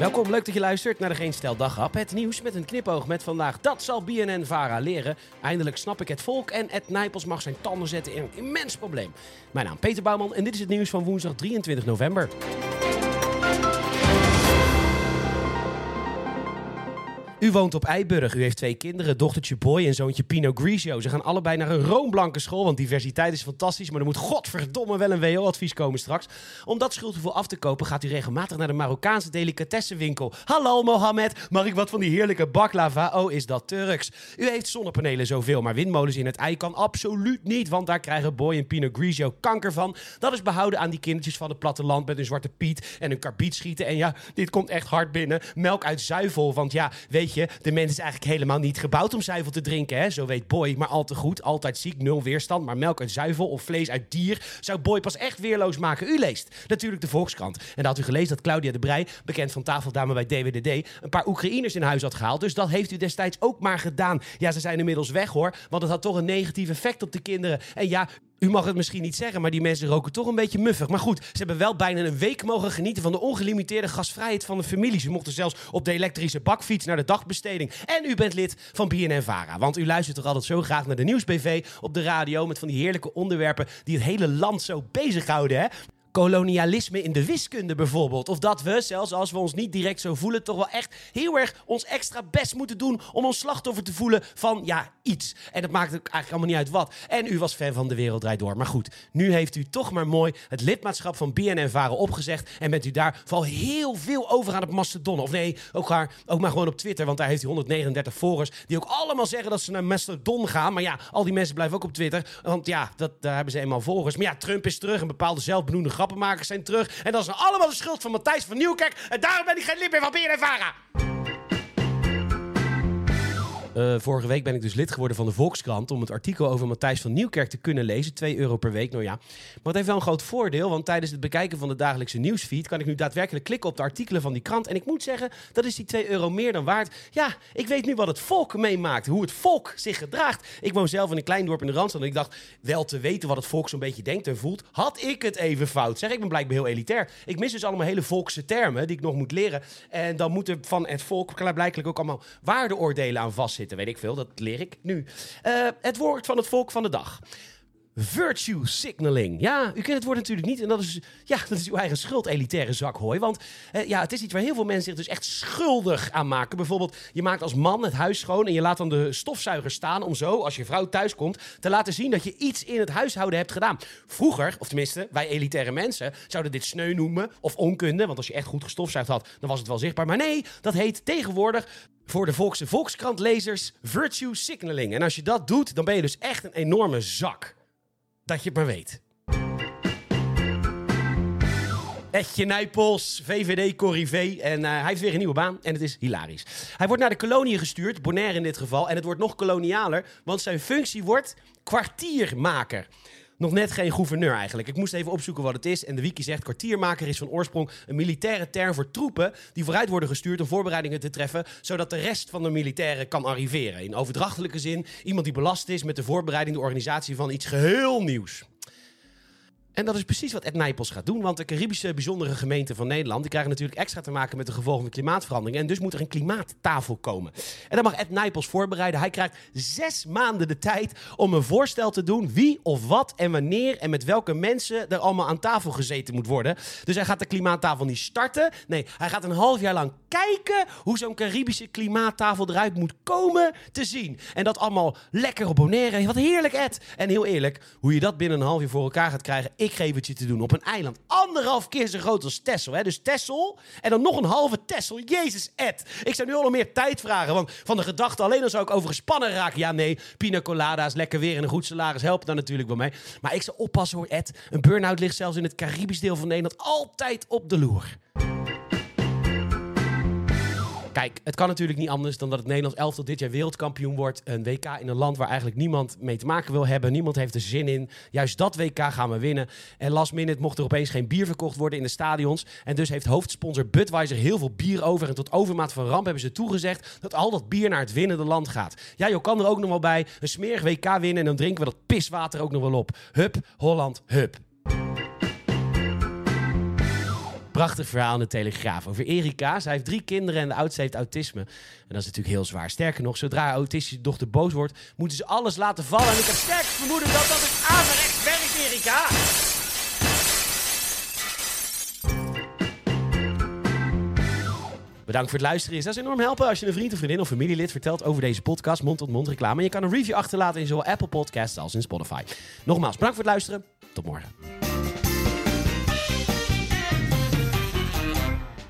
Welkom, leuk dat je luistert naar de Geen Stel. Het nieuws met een knipoog met vandaag. Dat zal BNN-Vara leren. Eindelijk snap ik het volk en Ed Nijpels mag zijn tanden zetten in een immens probleem. Mijn naam Peter Bouwman en dit is het nieuws van woensdag 23 november. U woont op Eiburg. U heeft twee kinderen, dochtertje Boy en zoontje Pino Grigio. Ze gaan allebei naar een roomblanke school, want diversiteit is fantastisch. Maar er moet godverdomme wel een WO-advies komen straks. Om dat schuldgevoel af te kopen gaat u regelmatig naar de Marokkaanse delicatessenwinkel. Hallo Mohammed, mag ik wat van die heerlijke baklava? Oh, is dat Turks? U heeft zonnepanelen zoveel, maar windmolens in het ei kan absoluut niet. Want daar krijgen Boy en Pino Grigio kanker van. Dat is behouden aan die kindertjes van het platteland met een zwarte piet en een karbiet schieten. En ja, dit komt echt hard binnen. Melk uit zuivel, want ja, weet de mens is eigenlijk helemaal niet gebouwd om zuivel te drinken. Hè? Zo weet Boy maar al te goed. Altijd ziek, nul weerstand. Maar melk uit zuivel of vlees uit dier zou Boy pas echt weerloos maken. U leest natuurlijk de Volkskrant. En dan had u gelezen dat Claudia de Brij, bekend van tafeldame bij DWDD, een paar Oekraïners in huis had gehaald. Dus dat heeft u destijds ook maar gedaan. Ja, ze zijn inmiddels weg hoor. Want het had toch een negatief effect op de kinderen. En ja, u mag het misschien niet zeggen, maar die mensen roken toch een beetje muffig. Maar goed, ze hebben wel bijna een week mogen genieten van de ongelimiteerde gasvrijheid van de familie. Ze mochten zelfs op de elektrische bakfiets naar de dagbesteding. En u bent lid van BNN-Vara, want u luistert toch altijd zo graag naar de Nieuwsbv op de radio met van die heerlijke onderwerpen die het hele land zo bezighouden, hè? Kolonialisme in de wiskunde bijvoorbeeld. Of dat we, zelfs als we ons niet direct zo voelen, toch wel echt heel erg ons extra best moeten doen om ons slachtoffer te voelen van ja, iets. En dat maakt eigenlijk allemaal niet uit wat. En u was fan van De Wereld Draait Door. Maar goed, nu heeft u toch maar mooi het lidmaatschap van BNN-Varen opgezegd. En bent u daar vooral heel veel over aan het Mastodon. Of nee, ook maar, ook maar gewoon op Twitter, want daar heeft u 139 volgers die ook allemaal zeggen dat ze naar Mastodon gaan. Maar ja, al die mensen blijven ook op Twitter, want ja, dat, daar hebben ze eenmaal volgers. Maar ja, Trump is terug en bepaalde zelfbenoemde grappenmakers zijn terug. En dat is nou allemaal de schuld van Matthijs van Nieuwkerk. En daarom ben ik geen lid meer van BNN-Vara. Uh, vorige week ben ik dus lid geworden van de Volkskrant om het artikel over Matthijs van Nieuwkerk te kunnen lezen. 2 euro per week, nou ja. Maar het heeft wel een groot voordeel, want tijdens het bekijken van de dagelijkse nieuwsfeed kan ik nu daadwerkelijk klikken op de artikelen van die krant. En ik moet zeggen, dat is die 2 euro meer dan waard. Ja, ik weet nu wat het volk meemaakt, hoe het volk zich gedraagt. Ik woon zelf in een klein dorp in de Randstad en ik dacht wel te weten wat het volk zo'n beetje denkt en voelt. Had ik het even fout? Zeg, ik ben blijkbaar heel elitair. Ik mis dus allemaal hele volkse termen die ik nog moet leren. En dan moeten van het volk blijkbaar ook allemaal waardeoordelen aan vastzitten, weet ik veel. Dat leer ik nu. Uh, het woord van het volk van de dag. Virtue signaling. Ja, u kent het woord natuurlijk niet. En dat is, ja, dat is uw eigen schuld, elitaire zakhooi. Want eh, ja, het is iets waar heel veel mensen zich dus echt schuldig aan maken. Bijvoorbeeld, je maakt als man het huis schoon en je laat dan de stofzuiger staan om zo, als je vrouw thuis komt, te laten zien dat je iets in het huishouden hebt gedaan. Vroeger, of tenminste, wij elitaire mensen, zouden dit sneu noemen of onkunde. Want als je echt goed gestofzuigd had, dan was het wel zichtbaar. Maar nee, dat heet tegenwoordig voor de Volkse Volkskrant-lezers virtue signaling. En als je dat doet, dan ben je dus echt een enorme zak. Dat je het maar weet. Etje Nijpels, VVD Corrivé. En uh, hij heeft weer een nieuwe baan en het is hilarisch. Hij wordt naar de kolonie gestuurd, Bonaire in dit geval. En het wordt nog kolonialer, want zijn functie wordt kwartiermaker nog net geen gouverneur eigenlijk. Ik moest even opzoeken wat het is. En de wiki zegt kwartiermaker is van oorsprong een militaire term voor troepen die vooruit worden gestuurd om voorbereidingen te treffen, zodat de rest van de militairen kan arriveren. In overdrachtelijke zin iemand die belast is met de voorbereiding, de organisatie van iets geheel nieuws. En dat is precies wat Ed Nijpels gaat doen. Want de Caribische bijzondere gemeenten van Nederland... die krijgen natuurlijk extra te maken met de gevolgen van klimaatverandering. En dus moet er een klimaattafel komen. En dan mag Ed Nijpels voorbereiden. Hij krijgt zes maanden de tijd om een voorstel te doen... wie of wat en wanneer en met welke mensen... er allemaal aan tafel gezeten moet worden. Dus hij gaat de klimaattafel niet starten. Nee, hij gaat een half jaar lang kijken... hoe zo'n Caribische klimaattafel eruit moet komen te zien. En dat allemaal lekker op Bonaire. Wat heerlijk, Ed. En heel eerlijk, hoe je dat binnen een half jaar voor elkaar gaat krijgen... geef het je te doen op een eiland. Anderhalf keer zo groot als Tessel. Hè? Dus Tessel en dan nog een halve Tessel. Jezus, Ed. Ik zou nu al meer tijd vragen. Want van de gedachte alleen dan zou ik overgespannen raken. Ja, nee, pina colada's, lekker weer en een goed salaris helpen dan natuurlijk bij mij. Maar ik zou oppassen hoor, Ed. Een burn-out ligt zelfs in het Caribisch deel van Nederland altijd op de loer. Kijk, het kan natuurlijk niet anders dan dat het Nederlands elftal dit jaar wereldkampioen wordt. Een WK in een land waar eigenlijk niemand mee te maken wil hebben. Niemand heeft er zin in. Juist dat WK gaan we winnen. En last minute mocht er opeens geen bier verkocht worden in de stadions. En dus heeft hoofdsponsor Budweiser heel veel bier over. En tot overmaat van ramp hebben ze toegezegd dat al dat bier naar het winnende land gaat. Ja, je kan er ook nog wel bij. Een smerig WK winnen en dan drinken we dat piswater ook nog wel op. Hup, Holland, hup. Prachtig verhaal in de Telegraaf over Erika. Zij heeft drie kinderen en de oudste heeft autisme. En dat is natuurlijk heel zwaar. Sterker nog, zodra haar autistische dochter boos wordt, moeten ze alles laten vallen. En ik heb sterk vermoeden dat dat het averechts werkt, Erika. Bedankt voor het luisteren. Is dat is enorm helpen als je een vriend of vriendin of familielid vertelt over deze podcast, mond-tot-mond reclame. En je kan een review achterlaten in zowel Apple Podcasts als in Spotify. Nogmaals, bedankt voor het luisteren. Tot morgen.